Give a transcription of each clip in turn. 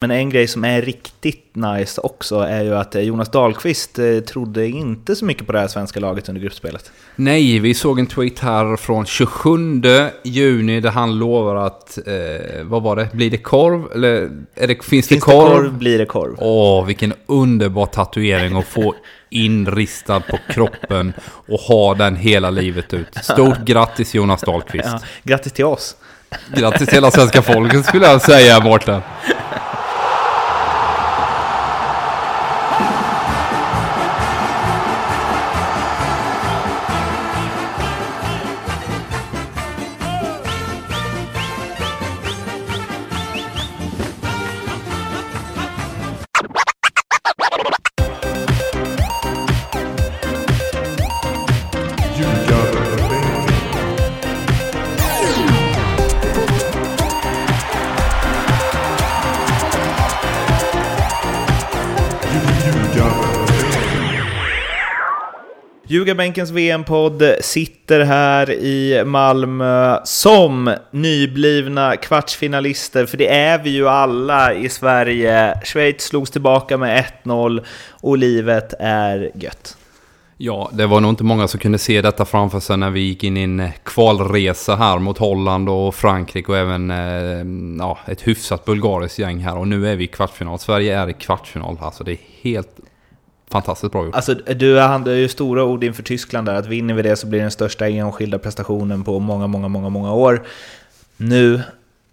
Men en grej som är riktigt nice också är ju att Jonas Dahlqvist eh, trodde inte så mycket på det här svenska laget under gruppspelet. Nej, vi såg en tweet här från 27 juni där han lovar att, eh, vad var det, blir det korv? Eller är det, finns, Finns det korv? det korv blir det korv. Åh, vilken underbar tatuering att få inristad på kroppen och ha den hela livet ut. Stort grattis Jonas Dahlqvist. Ja, grattis till oss. Grattis till hela svenska folket skulle jag säga, Mårten. Ljugarbänkens VM-podd sitter här i Malmö som nyblivna kvartsfinalister, för det är vi ju alla i Sverige. Schweiz slogs tillbaka med 1-0 och livet är gött. Ja, det var nog inte många som kunde se detta framför sig när vi gick in i en eh, kvalresa här mot Holland och Frankrike och även eh, ja, ett hyfsat bulgariskt gäng här. Och nu är vi i kvartsfinal. Sverige är i kvartsfinal. Alltså det är helt fantastiskt bra gjort. Alltså, du hade ju stora ord inför Tyskland där, att vinner vi det så blir det den största enskilda prestationen på många, många, många, många år. Nu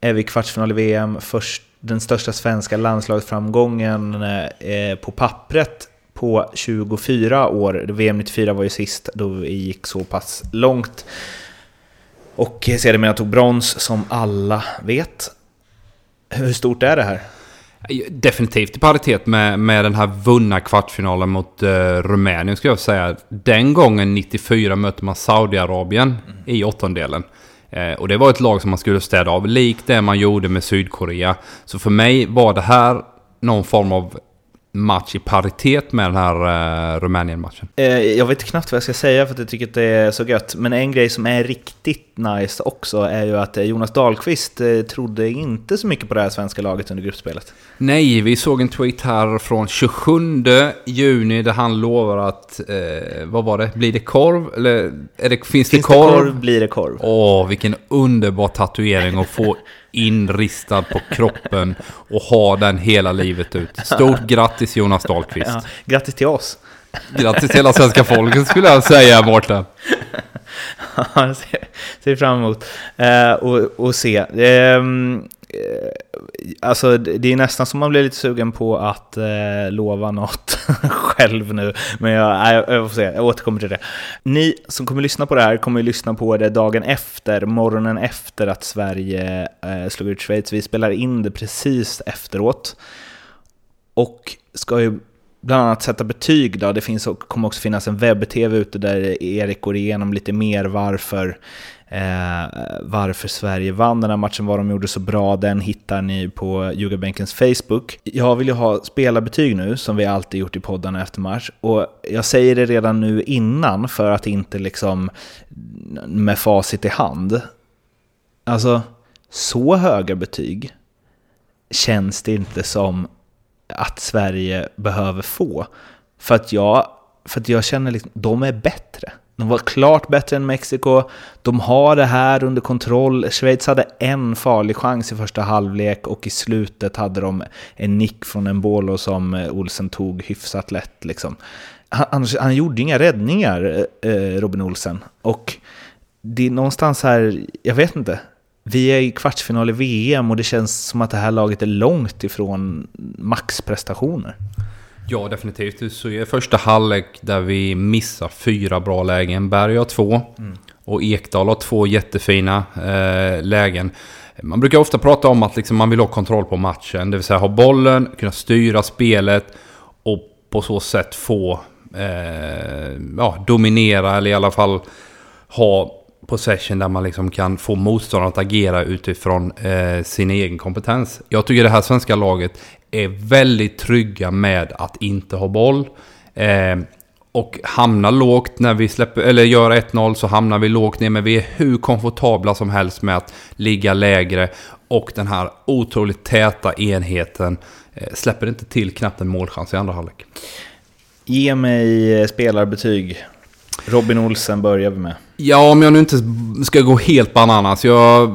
är vi i kvartsfinal i VM, först, den största svenska landslagsframgången eh, på pappret på 24 år. VM 94 var ju sist då vi gick så pass långt. Och sedermera tog brons, som alla vet. Hur stort är det här? Definitivt i paritet med, med den här vunna kvartsfinalen mot uh, Rumänien skulle jag säga. Den gången 94 mötte man Saudiarabien mm. i åttondelen. Eh, och det var ett lag som man skulle städa av, likt det man gjorde med Sydkorea. Så för mig var det här någon form av match i paritet med den här uh, Rumänien-matchen? Eh, jag vet knappt vad jag ska säga för att jag tycker att det är så gött. Men en grej som är riktigt nice också är ju att Jonas Dahlqvist eh, trodde inte så mycket på det här svenska laget under gruppspelet. Nej, vi såg en tweet här från 27 juni där han lovar att, eh, vad var det, blir det korv? Eller det, finns, finns det korv? det korv blir det korv. Åh, vilken underbar tatuering att få inristad på kroppen och ha den hela livet ut. Stort grattis Jonas Dahlqvist. Ja, grattis till oss. Grattis till hela svenska folket skulle jag säga, Mårten. Ja, ser, ser fram emot eh, och, och se. Eh, Eh, alltså, det är nästan som man blir lite sugen på att eh, lova något själv nu. Men jag, jag, jag får se, jag återkommer till det. Ni som kommer lyssna på det här kommer ju lyssna på det dagen efter, morgonen efter att Sverige eh, slog ut Schweiz. Vi spelar in det precis efteråt. Och ska ju bland annat sätta betyg. Då. Det finns, kommer också finnas en webb-tv ute där Erik går igenom lite mer varför, eh, varför Sverige vann den här matchen, vad de gjorde så bra. Den hittar ni på Ljugarbänkens Facebook. Jag vill ju ha spelarbetyg nu, som vi alltid gjort i poddarna efter match. Och jag säger det redan nu innan för att inte liksom med facit i hand. Alltså, så höga betyg känns det inte som att Sverige behöver få. För att jag, för att jag känner liksom, de är bättre. De var klart bättre än Mexiko. De har det här under kontroll. Schweiz hade en farlig chans i första halvlek och i slutet hade de en nick från en Bolo som eh, Olsen tog hyfsat lätt. Liksom. Han, han gjorde inga räddningar, eh, eh, Robin Olsen. Och det är någonstans här, jag vet inte, vi är i kvartsfinal i VM och det känns som att det här laget är långt ifrån maxprestationer. Ja, definitivt. Så är första halvlek där vi missar fyra bra lägen. Berg har två. Mm. Och Ekdal har två jättefina eh, lägen. Man brukar ofta prata om att liksom man vill ha kontroll på matchen. Det vill säga ha bollen, kunna styra spelet och på så sätt få eh, ja, dominera eller i alla fall ha possession där man liksom kan få motståndaren att agera utifrån eh, sin egen kompetens. Jag tycker det här svenska laget är väldigt trygga med att inte ha boll. Eh, och hamnar lågt när vi släpper, eller gör 1-0 så hamnar vi lågt ner. Men vi är hur komfortabla som helst med att ligga lägre. och den här otroligt täta enheten eh, släpper inte till knappt en målchans i andra halvlek. Ge mig eh, spelarbetyg. Robin Olsen börjar vi med. Ja, om jag nu inte ska gå helt bananas. Jag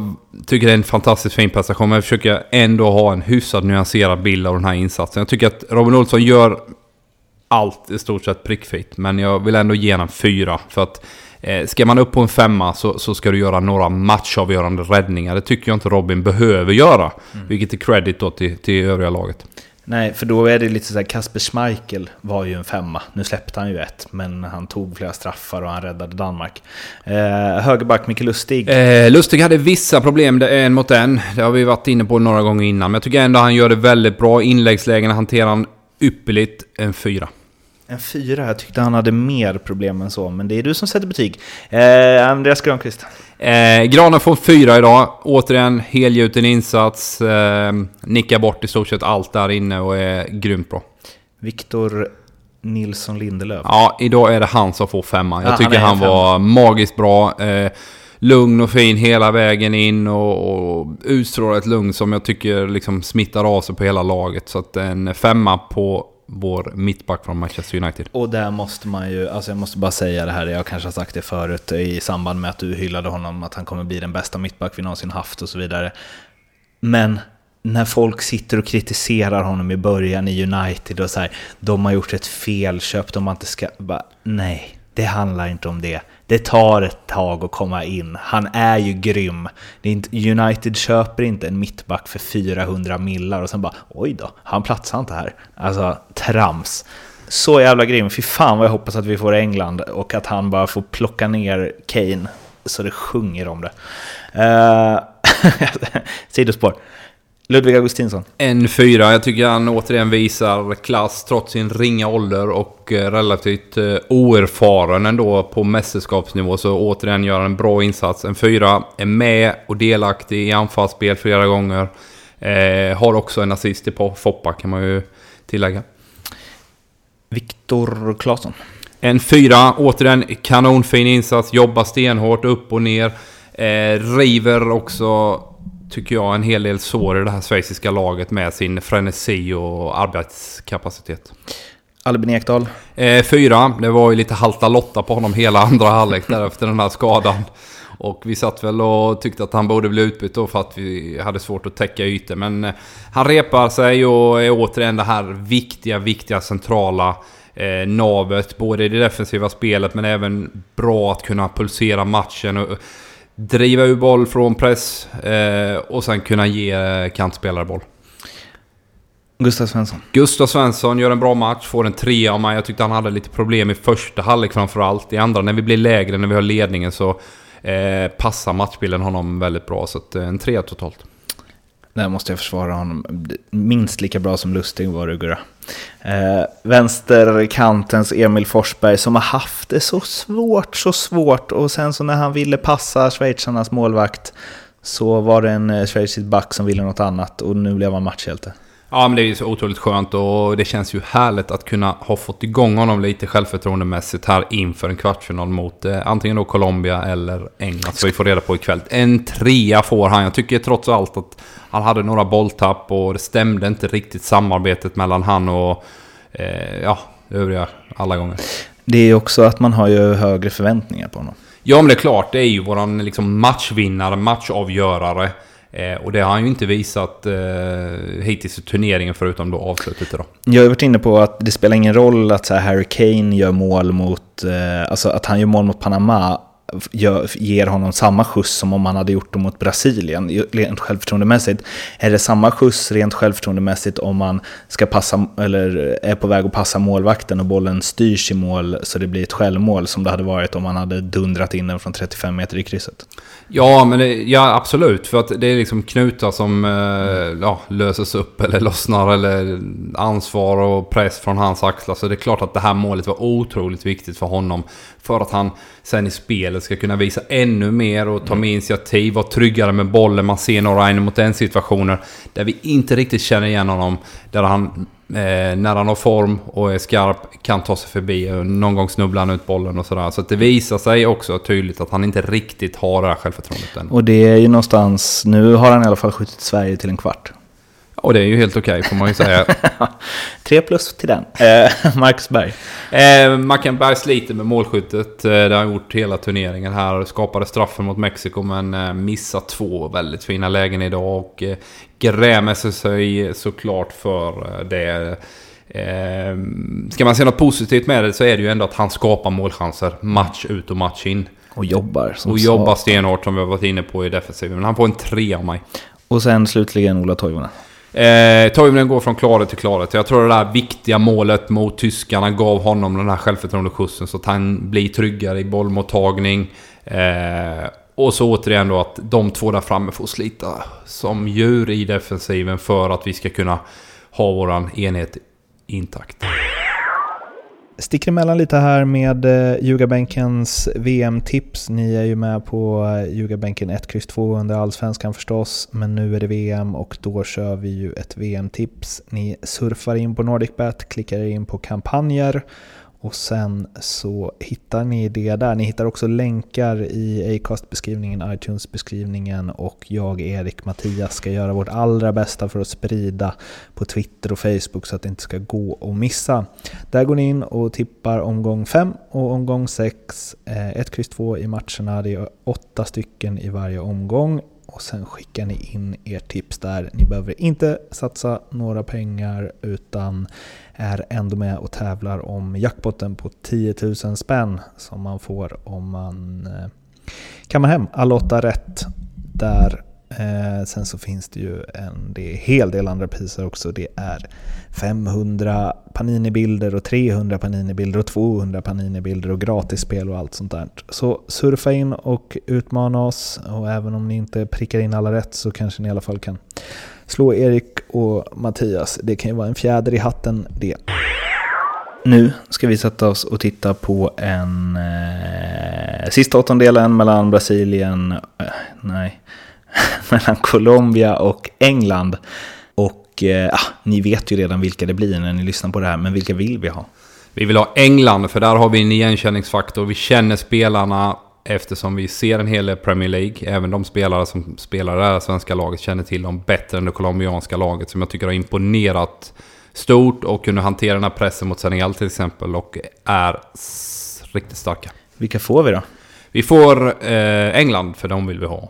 tycker det är en fantastiskt fin prestation, men jag försöker ändå ha en hyfsat nyanserad bild av den här insatsen. Jag tycker att Robin Olsson gör allt i stort sett prickfritt, men jag vill ändå ge en fyra. För att eh, ska man upp på en femma så, så ska du göra några matchavgörande räddningar. Det tycker jag inte Robin behöver göra. Mm. Vilket är credit då till, till övriga laget. Nej, för då är det lite så här, Kasper Schmeichel var ju en femma. Nu släppte han ju ett, men han tog flera straffar och han räddade Danmark. Eh, högerback Micke Lustig. Eh, Lustig hade vissa problem en mot en. Det har vi varit inne på några gånger innan. Men jag tycker ändå han gör det väldigt bra. Inläggslägena hanterar han ypperligt. En fyra. En fyra? Jag tyckte han hade mer problem än så, men det är du som sätter betyg. Eh, Andreas Granqvist? Eh, Granen får fyra idag. Återigen, helgjuten insats. Eh, nickar bort i stort sett allt där inne och är grymt bra. Viktor Nilsson Lindelöf? Ja, idag är det han som får femma. Jag ja, tycker han, han var magiskt bra. Eh, lugn och fin hela vägen in och, och utstrålar ett lugn som jag tycker liksom smittar av sig på hela laget. Så att en femma på vår mittback från Manchester United. Och där måste man ju, alltså jag måste bara säga det här, jag kanske har sagt det förut i samband med att du hyllade honom, att han kommer bli den bästa mittback vi någonsin haft och så vidare. Men när folk sitter och kritiserar honom i början i United och så här, de har gjort ett felköp, de har inte ska... Bara, nej, det handlar inte om det. Det tar ett tag att komma in. Han är ju grym. United köper inte en mittback för 400 millar och sen bara oj då, han platsar inte här. Alltså trams. Så jävla grym. Fy fan vad jag hoppas att vi får England och att han bara får plocka ner Kane så det sjunger om det. Uh, sidospår. Ludvig Augustinsson. En fyra. Jag tycker han återigen visar klass trots sin ringa ålder och eh, relativt eh, oerfaren ändå på mästerskapsnivå. Så återigen gör han en bra insats. En fyra. Är med och delaktig i anfallsspel flera gånger. Eh, har också en assist på Foppa kan man ju tillägga. Viktor Claesson. En fyra. Återigen kanonfin insats. Jobbar stenhårt upp och ner. Eh, river också tycker jag, en hel del sår i det här schweiziska laget med sin frenesi och arbetskapacitet. Albin Ekdal? Eh, fyra. Det var ju lite halta lotta på honom hela andra halvlek där efter den här skadan. Och vi satt väl och tyckte att han borde bli utbytt då för att vi hade svårt att täcka ytor. Men eh, han repar sig och är återigen det här viktiga, viktiga centrala eh, navet. Både i det defensiva spelet men även bra att kunna pulsera matchen. Och, driva ur boll från press eh, och sen kunna ge kantspelare boll. Gustav Svensson. Gustav Svensson gör en bra match, får en trea av mig. Jag tyckte han hade lite problem i första halvlek framförallt. I andra, när vi blir lägre, när vi har ledningen så eh, passar matchbilden honom väldigt bra. Så att, eh, en trea totalt. Där måste jag försvara honom. Minst lika bra som Lustig var Rugura. Eh, vänsterkantens Emil Forsberg som har haft det så svårt, så svårt. Och sen så när han ville passa schweizarnas målvakt så var det en eh, schweizisk back som ville något annat och nu blev han matchhjälte. Ja, men det är ju så otroligt skönt och det känns ju härligt att kunna ha fått igång honom lite självförtroendemässigt här inför en kvartsfinal mot eh, antingen då Colombia eller England. Så vi får reda på ikväll. En trea får han. Jag tycker trots allt att han hade några bolltapp och det stämde inte riktigt samarbetet mellan han och eh, ja, övriga alla gånger. Det är också att man har ju högre förväntningar på honom. Ja, men det är klart. Det är ju våran liksom matchvinnare, matchavgörare. Eh, och det har han ju inte visat eh, hittills i turneringen förutom då avslutet idag. Jag har varit inne på att det spelar ingen roll att så här, Harry Kane gör mål mot, eh, alltså att han gör mål mot Panama gör, ger honom samma skjuts som om han hade gjort det mot Brasilien, rent självförtroendemässigt. Är det samma skjuts rent självförtroendemässigt om man ska passa, eller är på väg att passa målvakten och bollen styrs i mål så det blir ett självmål som det hade varit om man hade dundrat in den från 35 meter i krysset? Ja, men det, ja, absolut. För att det är liksom knutar som eh, ja, löses upp eller lossnar eller ansvar och press från hans axlar. Så det är klart att det här målet var otroligt viktigt för honom. För att han sen i spelet ska kunna visa ännu mer och ta mm. mer initiativ, vara tryggare med bollen. Man ser några en mot en situationer där vi inte riktigt känner igen honom. Där han Eh, när han har form och är skarp kan ta sig förbi. Eh, någon gång snubblar han ut bollen och sådär. Så att det visar sig också tydligt att han inte riktigt har det här självförtroendet än. Och det är ju någonstans, nu har han i alla fall skjutit Sverige till en kvart. Och det är ju helt okej okay, får man ju säga. Tre plus till den. Eh, Marcus Berg. Eh, Mackenberg sliter med målskyttet. Eh, det har han gjort hela turneringen här. Skapade straffen mot Mexiko men eh, missar två väldigt fina lägen idag. Och eh, grämer sig såklart för det. Eh, ska man se något positivt med det så är det ju ändå att han skapar målchanser match ut och match in. Och jobbar. Som och jobbar stenhårt som vi har varit inne på i defensiven. Men han får en tre av mig. Och sen slutligen Ola Toivonen. Eh, Toivonen går från klarhet till klarhet. Jag tror det där viktiga målet mot tyskarna gav honom den här självförtroendeskjutsen så att han blir tryggare i bollmottagning. Eh, och så återigen då att de två där framme får slita som djur i defensiven för att vi ska kunna ha våran enhet intakt sticker emellan lite här med eh, Ljugarbänkens VM-tips. Ni är ju med på eh, Ljugarbänken 1, X, 2 under Allsvenskan förstås, men nu är det VM och då kör vi ju ett VM-tips. Ni surfar in på NordicBet, klickar in på kampanjer och sen så hittar ni det där. Ni hittar också länkar i Acast-beskrivningen, iTunes-beskrivningen och jag, Erik, Mattias ska göra vårt allra bästa för att sprida på Twitter och Facebook så att det inte ska gå att missa. Där går ni in och tippar omgång 5 och omgång 6. 1, X, 2 i matcherna. Det är åtta stycken i varje omgång och sen skickar ni in ert tips där. Ni behöver inte satsa några pengar utan är ändå med och tävlar om jackpotten på 10 000 spänn som man får om man eh, kammar hem alla åtta rätt där. Eh, sen så finns det ju en det är hel del andra priser också. Det är 500 Panini-bilder och 300 Panini-bilder och 200 Panini-bilder och gratisspel och allt sånt där. Så surfa in och utmana oss och även om ni inte prickar in alla rätt så kanske ni i alla fall kan slå Erik och Mattias. Det kan ju vara en fjäder i hatten det. Nu ska vi sätta oss och titta på en eh, sista åttondelen mellan Brasilien, eh, nej, mellan Colombia och England. Och eh, ni vet ju redan vilka det blir när ni lyssnar på det här, men vilka vill vi ha? Vi vill ha England, för där har vi en igenkänningsfaktor. Vi känner spelarna eftersom vi ser en hel del Premier League. Även de spelare som spelar det här svenska laget känner till dem bättre än det colombianska laget som jag tycker har imponerat stort och kunde hantera den här pressen mot Senegal till exempel och är riktigt starka. Vilka får vi då? Vi får eh, England, för de vill vi ha.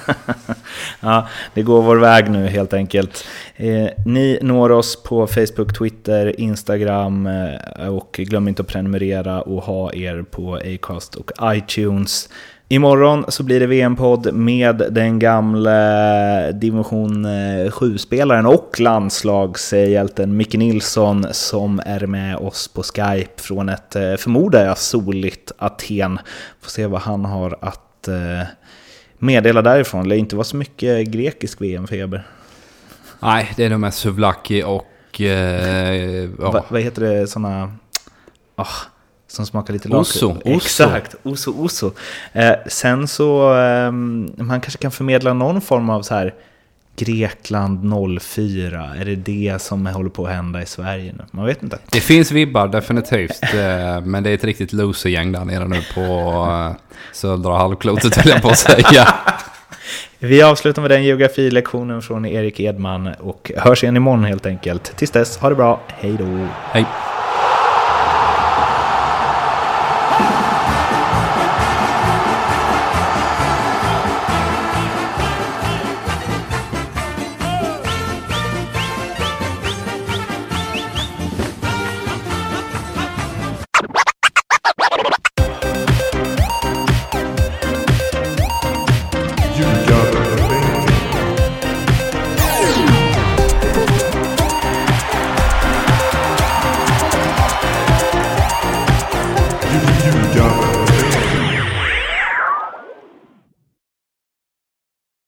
ja, det går vår väg nu helt enkelt. Eh, ni når oss på Facebook, Twitter, Instagram eh, och glöm inte att prenumerera och ha er på Acast och iTunes. Imorgon så blir det VM-podd med den gamla division 7-spelaren och landslagshjälten Micke Nilsson som är med oss på Skype från ett, eh, förmodar jag, soligt Aten. Får se vad han har att eh, meddela därifrån. Det inte vara så mycket grekisk VM-feber. Nej, det är nog mest Suvlaki och... Eh, ja. Va, vad heter det, sådana... Oh, som smakar lite lakrits. Oso. Exakt, oso, oso. Eh, sen så, eh, man kanske kan förmedla någon form av så här Grekland 04, är det det som håller på att hända i Sverige nu? Man vet inte. Det finns vibbar definitivt, eh, men det är ett riktigt loser-gäng där nere nu på eh, södra halvklotet höll jag på att säga. Vi avslutar med den geografilektionen från Erik Edman och hörs igen imorgon helt enkelt. Tills dess, ha det bra, hej då! Hej!